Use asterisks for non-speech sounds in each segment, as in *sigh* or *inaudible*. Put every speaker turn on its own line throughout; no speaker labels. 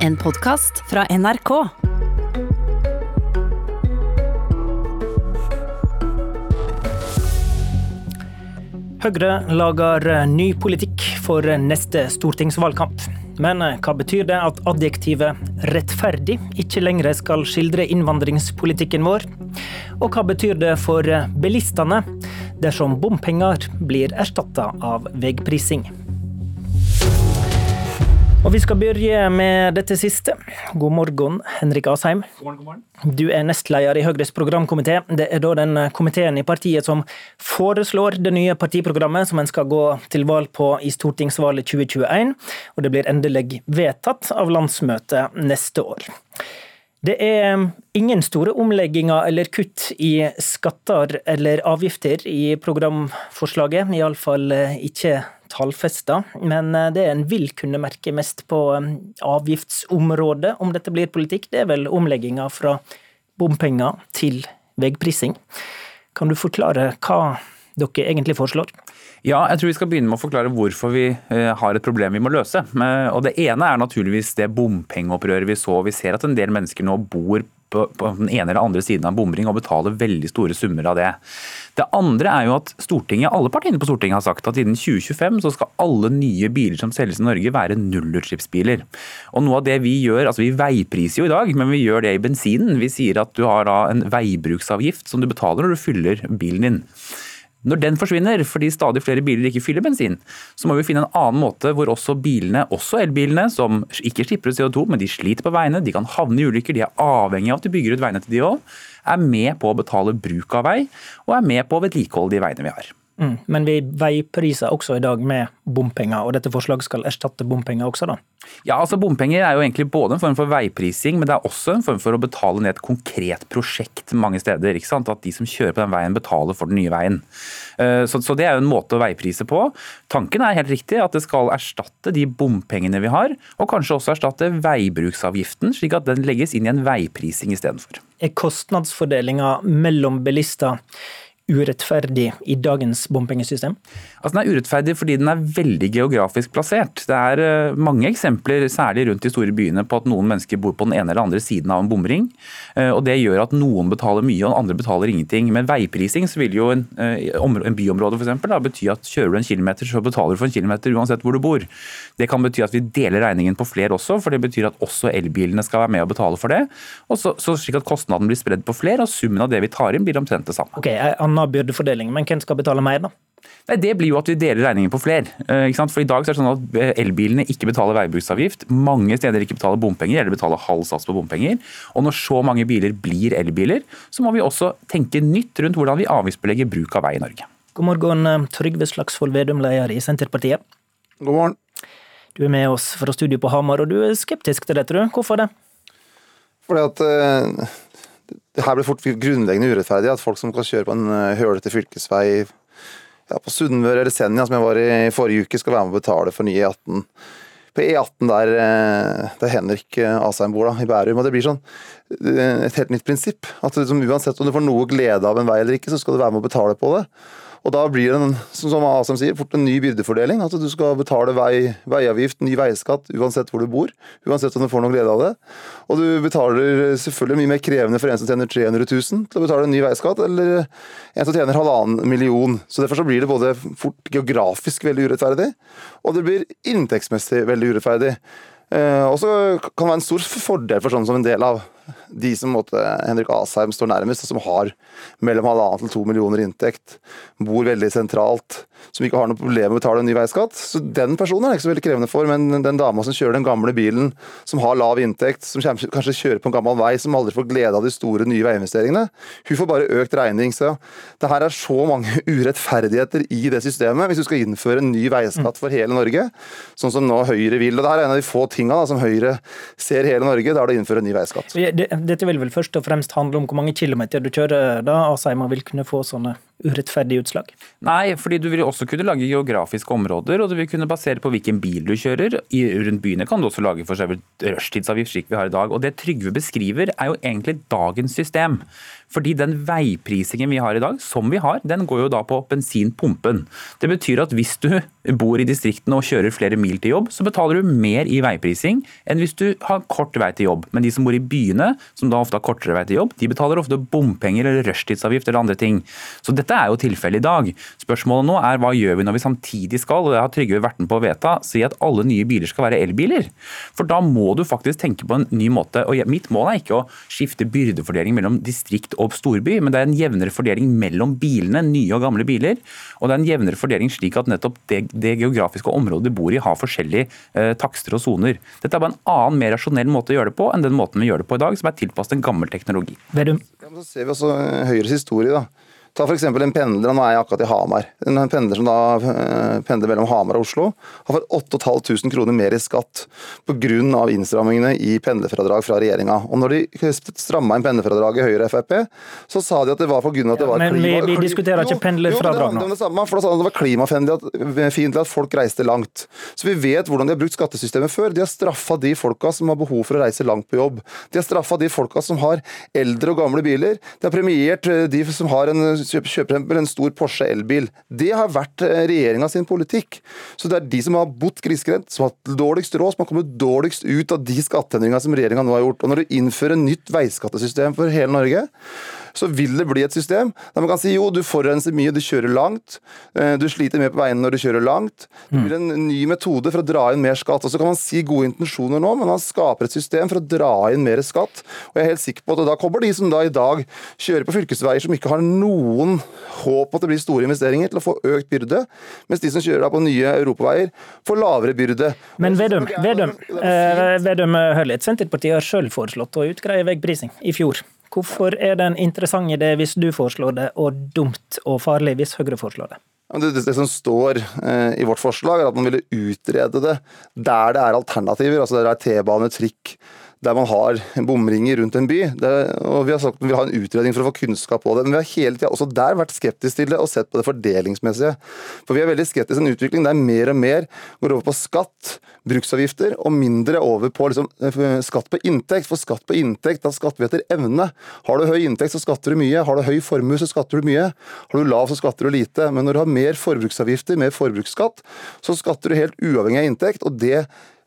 En podkast fra NRK.
Høyre lager ny politikk for neste stortingsvalgkamp. Men hva betyr det at adjektivet 'rettferdig' ikke lenger skal skildre innvandringspolitikken vår? Og hva betyr det for bilistene dersom bompenger blir erstatta av veiprising? Og Vi skal begynne med dette siste. God morgen, Henrik Asheim.
God morgen, god morgen.
Du er nestleder i Høyres programkomité. Det er da den komiteen i partiet som foreslår det nye partiprogrammet som en skal gå til valg på i stortingsvalget 2021. Og det blir endelig vedtatt av landsmøtet neste år. Det er ingen store omlegginger eller kutt i skatter eller avgifter i programforslaget, iallfall ikke tallfesta, men det en vil kunne merke mest på avgiftsområdet om dette blir politikk, det er vel omlegginga fra bompenger til veiprising. Kan du forklare hva dere egentlig foreslår?
Ja, jeg tror vi skal begynne med å forklare hvorfor vi har et problem vi må løse. Og Det ene er naturligvis det bompengeopprøret vi så. Vi ser at en del mennesker nå bor på, den ene eller andre siden av en bomring og betaler veldig store summer av det. Det andre er jo at Stortinget, alle partiene på Stortinget har sagt at innen 2025 så skal alle nye biler som selges i Norge være nullutslippsbiler. Og noe av det Vi gjør, altså vi veipriser jo i dag, men vi gjør det i bensinen. Vi sier at du har da en veibruksavgift som du betaler når du fyller bilen din. Når den forsvinner, fordi stadig flere biler ikke fyller bensin, så må vi finne en annen måte hvor også bilene, også elbilene, som ikke slipper ut CO2, men de sliter på veiene, de kan havne i ulykker, de er avhengig av at de bygger ut veinettet de òg, er med på å betale bruk av vei, og er med på å vedlikeholde de veiene vi har.
Mm, men vi veipriser også i dag med bompenger, og dette forslaget skal erstatte bompenger også, da?
Ja, altså Bompenger er jo egentlig både en form for veiprising, men det er også en form for å betale ned et konkret prosjekt mange steder. ikke sant? At de som kjører på den veien, betaler for den nye veien. Så, så det er jo en måte å veiprise på. Tanken er helt riktig at det skal erstatte de bompengene vi har, og kanskje også erstatte veibruksavgiften, slik at den legges inn i en veiprising istedenfor.
Er kostnadsfordelinga mellom bilister urettferdig i dagens bompengesystem?
Altså Den er urettferdig fordi den er veldig geografisk plassert. Det er mange eksempler, særlig rundt de store byene, på at noen mennesker bor på den ene eller andre siden av en bomring. og Det gjør at noen betaler mye og andre betaler ingenting. Med veiprising så vil jo en, en byområde for eksempel, da, bety at kjører du en kilometer, så betaler du for en kilometer uansett hvor du bor. Det kan bety at vi deler regningen på flere også, for det betyr at også elbilene skal være med og betale for det. Og så, så slik at kostnaden blir spredd på flere, og summen av det vi tar inn blir omtrent det samme.
Okay, Anna byrdefordeling, men hvem skal betale mer, da?
Nei, Det blir jo at vi deler regningen på flere. For I dag så er det sånn at elbilene ikke betaler veibruksavgift. Mange steder ikke betaler bompenger, eller betaler halv sats på bompenger. Og Når så mange biler blir elbiler, så må vi også tenke nytt rundt hvordan vi avgiftsbelegger bruk av vei i Norge.
God morgen, Trygve Slagsvold Vedum, leder i Senterpartiet.
God morgen.
Du er med oss fra studio på Hamar, og du er skeptisk til dette. du. Hvorfor det?
Fordi at uh, det her blir fort grunnleggende urettferdig. At folk som kan kjøre på en uh, hølete fylkesvei ja, på Sunnmøre eller Senja, som jeg var i forrige uke, skal være med å betale for nye E18. På E18 der, uh, der Henrik Asheim bor, da, i Bærum. og Det blir sånn et helt nytt prinsipp. at liksom, Uansett om du får noe glede av en vei eller ikke, så skal du være med å betale på det. Og da blir det, som Asam sier, fort en ny byrdefordeling. At du skal betale vei, veiavgift, ny veiskatt, uansett hvor du bor. Uansett om du får noe glede av det. Og du betaler selvfølgelig mye mer krevende for en som tjener 300 000 til å betale en ny veiskatt, eller en som tjener halvannen million. Så derfor så blir det både fort geografisk veldig urettferdig, og det blir inntektsmessig veldig urettferdig. Eh, og så kan det være en stor fordel for sånn som en del av de som måtte, Henrik Asheim står nærmest, og som har mellom halvannen til to millioner inntekt, bor veldig sentralt, som ikke har noe problem med å betale en ny veiskatt. Så Den personen er det ikke så veldig krevende for, men den dama som kjører den gamle bilen, som har lav inntekt, som kanskje kjører på en gammel vei, som aldri får glede av de store nye veiinvesteringene, hun får bare økt regning. Så det her er så mange *laughs* urettferdigheter i det systemet, hvis du skal innføre en ny veiskatt for hele Norge, sånn som nå Høyre vil. Og det her er en av de få tinga som Høyre ser hele Norge, da er det å innføre en ny veiskatt
dette vil vel først og fremst handle om hvor mange kilometer du kjører, da Asheim vil kunne få sånne urettferdig utslag?
Nei, fordi du vil også kunne lage geografiske områder, og du vil kunne basere på hvilken bil du kjører. I, rundt byene kan du også lage for rushtidsavgift slik vi har i dag. Og det Trygve beskriver er jo egentlig dagens system. Fordi den veiprisingen vi har i dag, som vi har, den går jo da på bensinpumpen. Det betyr at hvis du bor i distriktene og kjører flere mil til jobb, så betaler du mer i veiprising enn hvis du har kort vei til jobb. Men de som bor i byene, som da ofte har kortere vei til jobb, de betaler ofte bompenger eller rushtidsavgift eller andre ting. Så dette er jo tilfellet i dag. Spørsmålet nå er hva gjør vi når vi samtidig skal, og det har Trygve vært med på å vedta, si at alle nye biler skal være elbiler? For da må du faktisk tenke på en ny måte. Og mitt mål er ikke å skifte byrdefordeling mellom distrikt og storby, men det er en jevnere fordeling mellom bilene, nye og gamle biler. Og det er en jevnere fordeling slik at nettopp det, det geografiske området du bor i har forskjellige eh, takster og soner. Dette er bare en annen, mer rasjonell måte å gjøre det på enn den måten vi gjør det på i dag, som er tilpasset en gammel teknologi.
Vedum.
Ja, så ser vi også Høyres historie. da. Ta f.eks. en pendler, nå er jeg akkurat i Hamar. En pendler som da eh, pendler mellom Hamar og Oslo, har fått 8500 kroner mer i skatt pga. innstrammingene i pendlerfradrag fra regjeringa. Og når de stramma inn pendlerfradraget Høyre og Frp, så sa de at det var pga. at det var
ja, Men vi, vi diskuterer ikke pendlerfradrag
nå. Jo, det, det, samme, for da sa de at det var klimafiendtlig at folk reiste langt. Så vi vet hvordan de har brukt skattesystemet før. De har straffa de folka som har behov for å reise langt på jobb. De har straffa de folka som har eldre og gamle biler. De har premiert eh, de som har en kjøper en stor Porsche elbil. Det har vært eh, regjeringa sin politikk. Så det er de som har bodd grisgrendt, som har hatt dårligst råd, som har kommet dårligst ut av de skatteendringene som regjeringa nå har gjort. Og når du innfører nytt veiskattesystem for hele Norge, så vil det bli et system der man kan si jo, du forurenser mye, du kjører langt, eh, du sliter mer på veiene når du kjører langt. Det blir en ny metode for å dra inn mer skatt. Og så kan man si gode intensjoner nå, men man skaper et system for å dra inn mer skatt. Og jeg er helt sikker på at da kommer de som da i dag kjører på fylkesveier som ikke har noen håp at det blir store investeringer, til å få økt byrde, mens de som kjører da på nye europaveier, får lavere byrde.
Men Vedum, Vedum, eh, Vedum Hørlitt, Senterpartiet har sjøl foreslått å utgreie veiprising i fjor. Hvorfor er det en interessant idé hvis du foreslår det, og dumt og farlig hvis Høyre foreslår det?
Det, som står eh, i vårt forslag, er at man ville utrede det der det er alternativer. altså Der det er T-bane, trikk, der man har bomringer rundt en by. Det, og Vi har sagt at vi vil ha en utredning for å få kunnskap på det. Men vi har hele tida også der vært skeptiske til det og sett på det fordelingsmessige. For vi er veldig skeptiske til en utvikling der mer og mer går over på skatt, bruksavgifter, og mindre over på liksom, eh, skatt på inntekt. For skatt på inntekt, da skatter vi etter evne. Har du høy inntekt, så skatter du mye. Har du høy formue, så skatter du mye. Har du lav, så skatter du lite. Men når du har mer forbruksavgifter, mer forbruksskatt, så skatter du helt uavhengig av inntekt. og det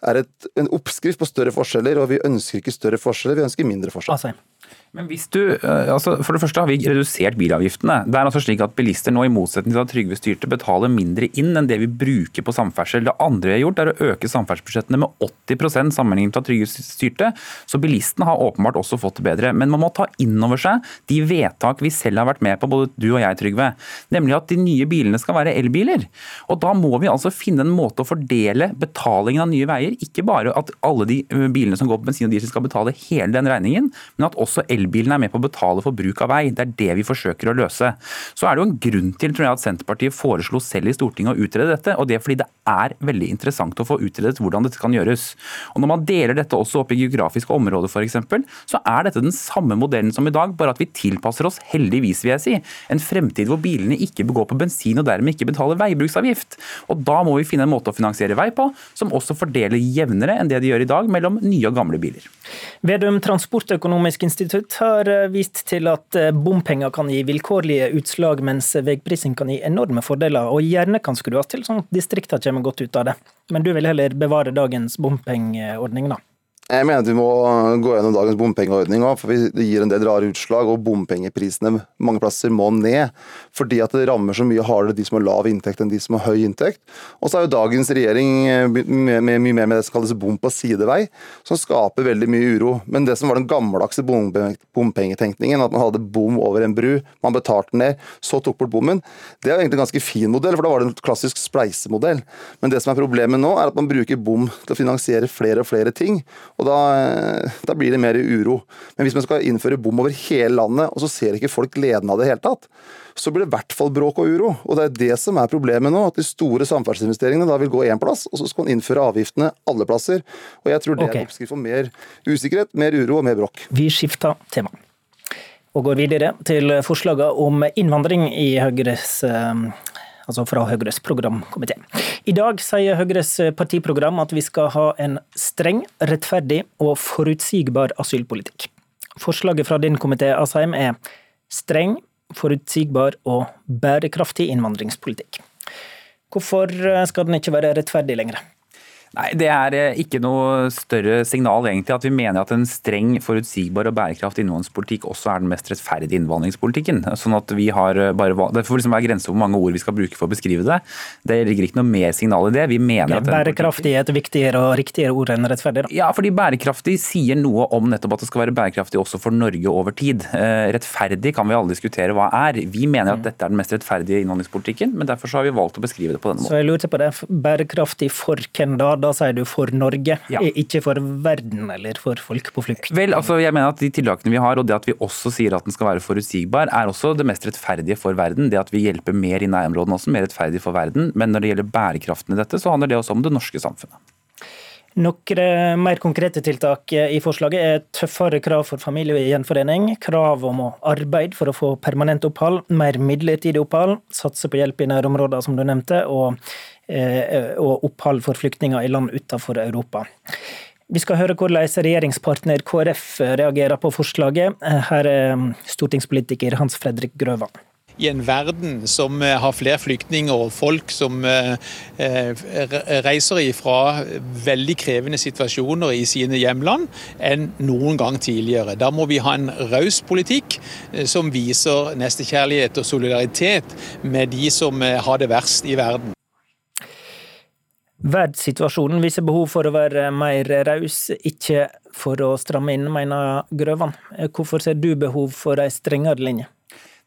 er et, en oppskrift på større forskjeller, og vi ønsker ikke større forskjeller, vi ønsker mindre forskjeller.
Altså.
Men hvis du, eh, altså For det første har vi redusert bilavgiftene. Det er altså slik at Bilister nå, i motsetning til at Trygve styrte, betaler mindre inn enn det vi bruker på samferdsel. Det andre vi har gjort, er å øke samferdselsbudsjettene med 80 sammenlignet med at Trygve styrte. Så bilistene har åpenbart også fått det bedre. Men man må ta inn over seg de vedtak vi selv har vært med på, både du og jeg, Trygve. Nemlig at de nye bilene skal være elbiler. Og da må vi altså finne en måte å fordele betalingen av nye veier. Ikke bare at alle de eh, bilene som går på bensin og diesel skal betale hele den regningen, men at også elbiler elbilen er med på å betale for bruk av vei. Det er det vi forsøker å løse. Så er det jo en grunn til tror jeg, at Senterpartiet foreslo selv i Stortinget å utrede dette. og Det er fordi det er veldig interessant å få utredet hvordan dette kan gjøres. Og Når man deler dette også opp i geografiske områder f.eks., så er dette den samme modellen som i dag, bare at vi tilpasser oss, heldigvis vil jeg si, en fremtid hvor bilene ikke begår på bensin og dermed ikke betaler veibruksavgift. Og Da må vi finne en måte å finansiere vei på som også fordeler jevnere enn det de gjør i dag mellom nye og gamle biler.
Vedum Transportøkonomisk institutt har eh, vist til at eh, bompenger kan gi vilkårlige utslag, mens veiprising kan gi enorme fordeler, og gjerne kan skrues til sånn at distriktene kommer godt ut av det. Men du vil heller bevare dagens bompengeordning, da?
Jeg mener at vi må gå gjennom dagens bompengeordning òg, for det gir en del rare utslag. Og bompengeprisene mange plasser må ned, fordi at det rammer så mye hardere de som har lav inntekt enn de som har høy inntekt. Og så er jo dagens regjering mye mer med det som kalles bom på sidevei, som skaper veldig mye uro. Men det som var den gammeldagse bompengetenkningen, at man hadde bom over en bru, man betalte den ned, så tok bort bommen, det er jo egentlig en ganske fin modell, for da var det en klassisk spleisemodell. Men det som er problemet nå, er at man bruker bom til å finansiere flere og flere ting og da, da, blir det mer uro. Men hvis man skal innføre bom over hele landet, og så ser ikke folk gleden av det i hele tatt, så blir det i hvert fall bråk og uro. Og det er det som er problemet nå, at de store samferdselsinvesteringene da vil gå én plass, og så skal man innføre avgiftene alle plasser. Og jeg tror det okay. er oppskrift for mer usikkerhet, mer uro og mer bråk.
Vi skifter tema. Og går videre til forslagene om innvandring i Høyres eh, altså fra Høyres programkomité. I dag sier Høyres partiprogram at vi skal ha en streng, rettferdig og forutsigbar asylpolitikk. Forslaget fra din komité, Asheim, er streng, forutsigbar og bærekraftig innvandringspolitikk. Hvorfor skal den ikke være rettferdig lenger?
Nei, Det er eh, ikke noe større signal egentlig at vi mener at en streng, forutsigbar og bærekraftig innvandringspolitikk også er den mest rettferdige innvandringspolitikken. Sånn at vi har eh, bare, Det får liksom være grenser for hvor mange ord vi skal bruke for å beskrive det. Det ligger ikke noe mer signal i det. Vi mener at
Bærekraftig er et viktigere og riktigere ord enn rettferdig? Da.
Ja, fordi bærekraftig sier noe om nettopp at det skal være bærekraftig også for Norge over tid. Eh, rettferdig kan vi alle diskutere hva er. Vi mener at mm. dette er den mest rettferdige innvandringspolitikken, men derfor har vi valgt å beskrive det på denne måten.
Så jeg lurte på det. Bærekraftig for hvem da? Da sier du for Norge, ja. ikke for verden eller for folk på flukt.
Vel, altså jeg mener at De tiltakene vi har, og det at vi også sier at den skal være forutsigbar, er også det mest rettferdige for verden. Det at vi hjelper mer i nærområdene også, mer rettferdig for verden. Men når det gjelder bærekraften i dette, så handler det også om det norske samfunnet.
Noen mer konkrete tiltak i forslaget er tøffere krav for familiegjenforening, krav om å arbeide for å få permanent opphold, mer midlertidig opphold, satse på hjelp i nærområder, som du nevnte, og Eh, og opphold for flyktninger i land utenfor Europa. Vi skal høre hvordan regjeringspartner KrF reagerer på forslaget. Her er stortingspolitiker Hans Fredrik Grøvan.
I en verden som eh, har flere flyktninger og folk som eh, reiser ifra veldig krevende situasjoner i sine hjemland enn noen gang tidligere. Da må vi ha en raus politikk som viser nestekjærlighet og solidaritet med de som har det verst i verden.
Verdenssituasjonen viser behov for å være mer raus, ikke for å stramme inn, mener Grøvan. Hvorfor ser du behov for ei strengere linje?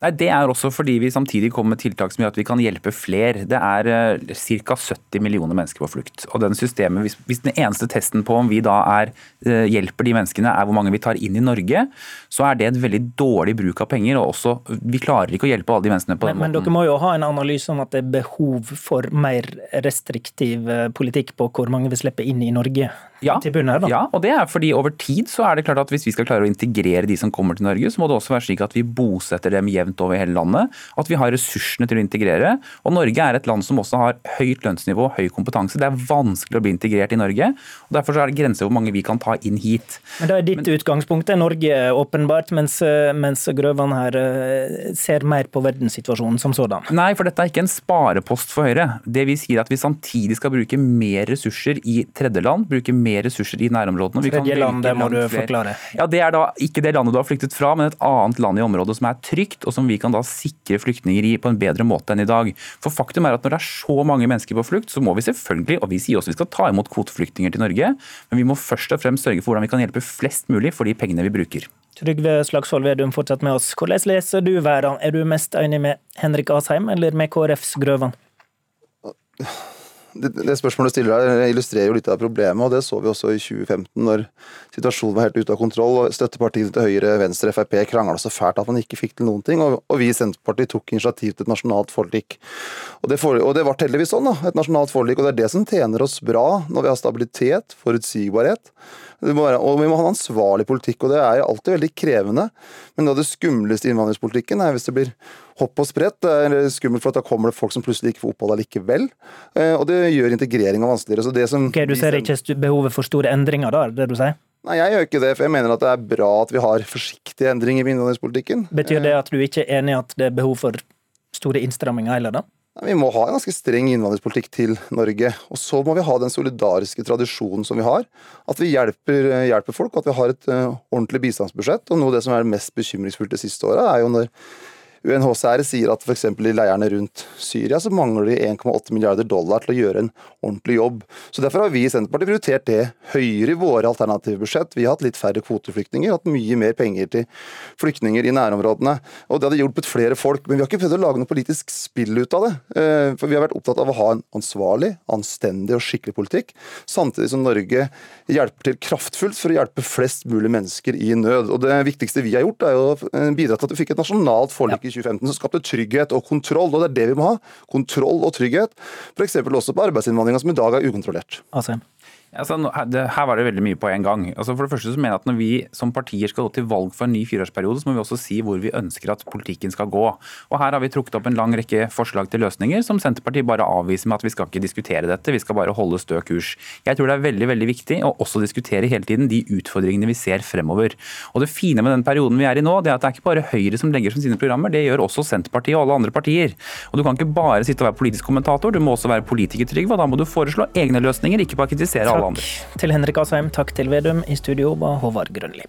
Nei, Det er også fordi vi samtidig kommer med tiltak som gjør at vi kan hjelpe flere. Det er uh, ca. 70 millioner mennesker på flukt. Og den systemet, hvis, hvis, den eneste testen på om vi da er, uh, hjelper de menneskene er hvor mange vi tar inn i Norge, så er det et veldig dårlig bruk av penger. og også, Vi klarer ikke å hjelpe alle de menneskene på den
men,
måten.
Men dere må jo ha en analyse om at det er behov for mer restriktiv eh, politikk på hvor mange vi slipper inn i Norge?
Ja, ja, og det er fordi over tid så er det klart at hvis vi skal klare å integrere de som kommer til Norge, så må det også være slik at vi bosetter dem jevnt over hele landet. At vi har ressursene til å integrere. Og Norge er et land som også har høyt lønnsnivå, høy kompetanse. Det er vanskelig å bli integrert i Norge. og Derfor er det grenser hvor mange vi kan ta inn hit.
Men det er ditt Men, utgangspunkt er Norge, åpenbart, mens, mens Grøvan her eh, ser mer på verdenssituasjonen som sådan?
Nei, for dette er ikke en sparepost for Høyre. Det vi sier er at vi samtidig skal bruke mer ressurser i tredjeland. bruke mer mer ressurser i nærområdene.
Tredje land, det må du forklare.
Ja, Det er da ikke det landet du har flyktet fra, men et annet land i området som er trygt, og som vi kan da sikre flyktninger i på en bedre måte enn i dag. For faktum er at når det er så mange mennesker på flukt, så må vi selvfølgelig, og vi sier også vi skal ta imot kvoteflyktninger til Norge, men vi må først og fremst sørge for hvordan vi kan hjelpe flest mulig for de pengene vi bruker.
Trygve Slagsvold Vedum fortsatt med oss. Hvordan leser du verden? Er du mest enig med Henrik Asheim eller med KrFs Grøvan?
Det, spørsmålet du stiller her illustrerer jo litt av problemet, og det så vi også i 2015, når situasjonen var helt ute av kontroll. og Støttepartiene til Høyre, Venstre, Frp krangla så fælt at man ikke fikk til noen ting. Og, og vi i Senterpartiet tok initiativ til et nasjonalt forlik. Og det, for, og det ble heldigvis sånn, da, et nasjonalt forlik. Og det er det som tjener oss bra når vi har stabilitet, forutsigbarhet. Være, og vi må ha en ansvarlig politikk, og det er alltid veldig krevende. Men det skumleste i innvandringspolitikken er hvis det blir hopp og sprett. Det er skummelt for at da kommer det folk som plutselig ikke får opphold allikevel. Eh, og det gjør integreringa vanskeligere. Så det som
okay, du ser ikke behovet for store endringer da, er det du sier?
Nei, jeg gjør ikke det, for jeg mener at det er bra at vi har forsiktige endringer i innvandringspolitikken.
Betyr det at du ikke er enig i at det er behov for store innstramminger heller, da?
Vi må ha en ganske streng innvandringspolitikk til Norge. Og så må vi ha den solidariske tradisjonen som vi har. At vi hjelper, hjelper folk, at vi har et uh, ordentlig bistandsbudsjett. Og noe av det som er mest bekymringsfullt det siste året, er jo når UNHCR sier at f.eks. i leirene rundt Syria så mangler de 1,8 milliarder dollar til å gjøre en ordentlig jobb. Så Derfor har vi i Senterpartiet prioritert det høyere i våre alternative budsjett. Vi har hatt litt færre kvoteflyktninger, hatt mye mer penger til flyktninger i nærområdene. Og Det hadde hjulpet flere folk. Men vi har ikke prøvd å lage noe politisk spill ut av det. Eh, for vi har vært opptatt av å ha en ansvarlig, anstendig og skikkelig politikk, samtidig som Norge hjelper til kraftfullt for å hjelpe flest mulig mennesker i nød. Og Det viktigste vi har gjort, er å eh, bidra til at vi fikk et nasjonalt forlik i 2015 som skapte trygghet og kontroll. Og det er det vi må ha. Kontroll og trygghet. F.eks. også på arbeidsinnvandringa, som i dag er ukontrollert.
Altså.
Altså, her var det veldig mye på en gang. Altså, for det første så mener jeg at Når vi som partier skal gå til valg for en ny fireårsperiode, så må vi også si hvor vi ønsker at politikken skal gå. Og Her har vi trukket opp en lang rekke forslag til løsninger som Senterpartiet bare avviser med at vi skal ikke diskutere dette, vi skal bare holde stø kurs. Jeg tror det er veldig veldig viktig å også diskutere hele tiden de utfordringene vi ser fremover. Og Det fine med den perioden vi er i nå, det er at det er ikke bare Høyre som legger som sine programmer, det gjør også Senterpartiet og alle andre partier. Og Du kan ikke bare sitte og være politisk kommentator, du må også være politiker, Trygve. Og da må du foreslå egne løsninger, ikke bare kritisere alle.
Takk til Henrik Asheim, takk til Vedum. I studio var Håvard Grønli.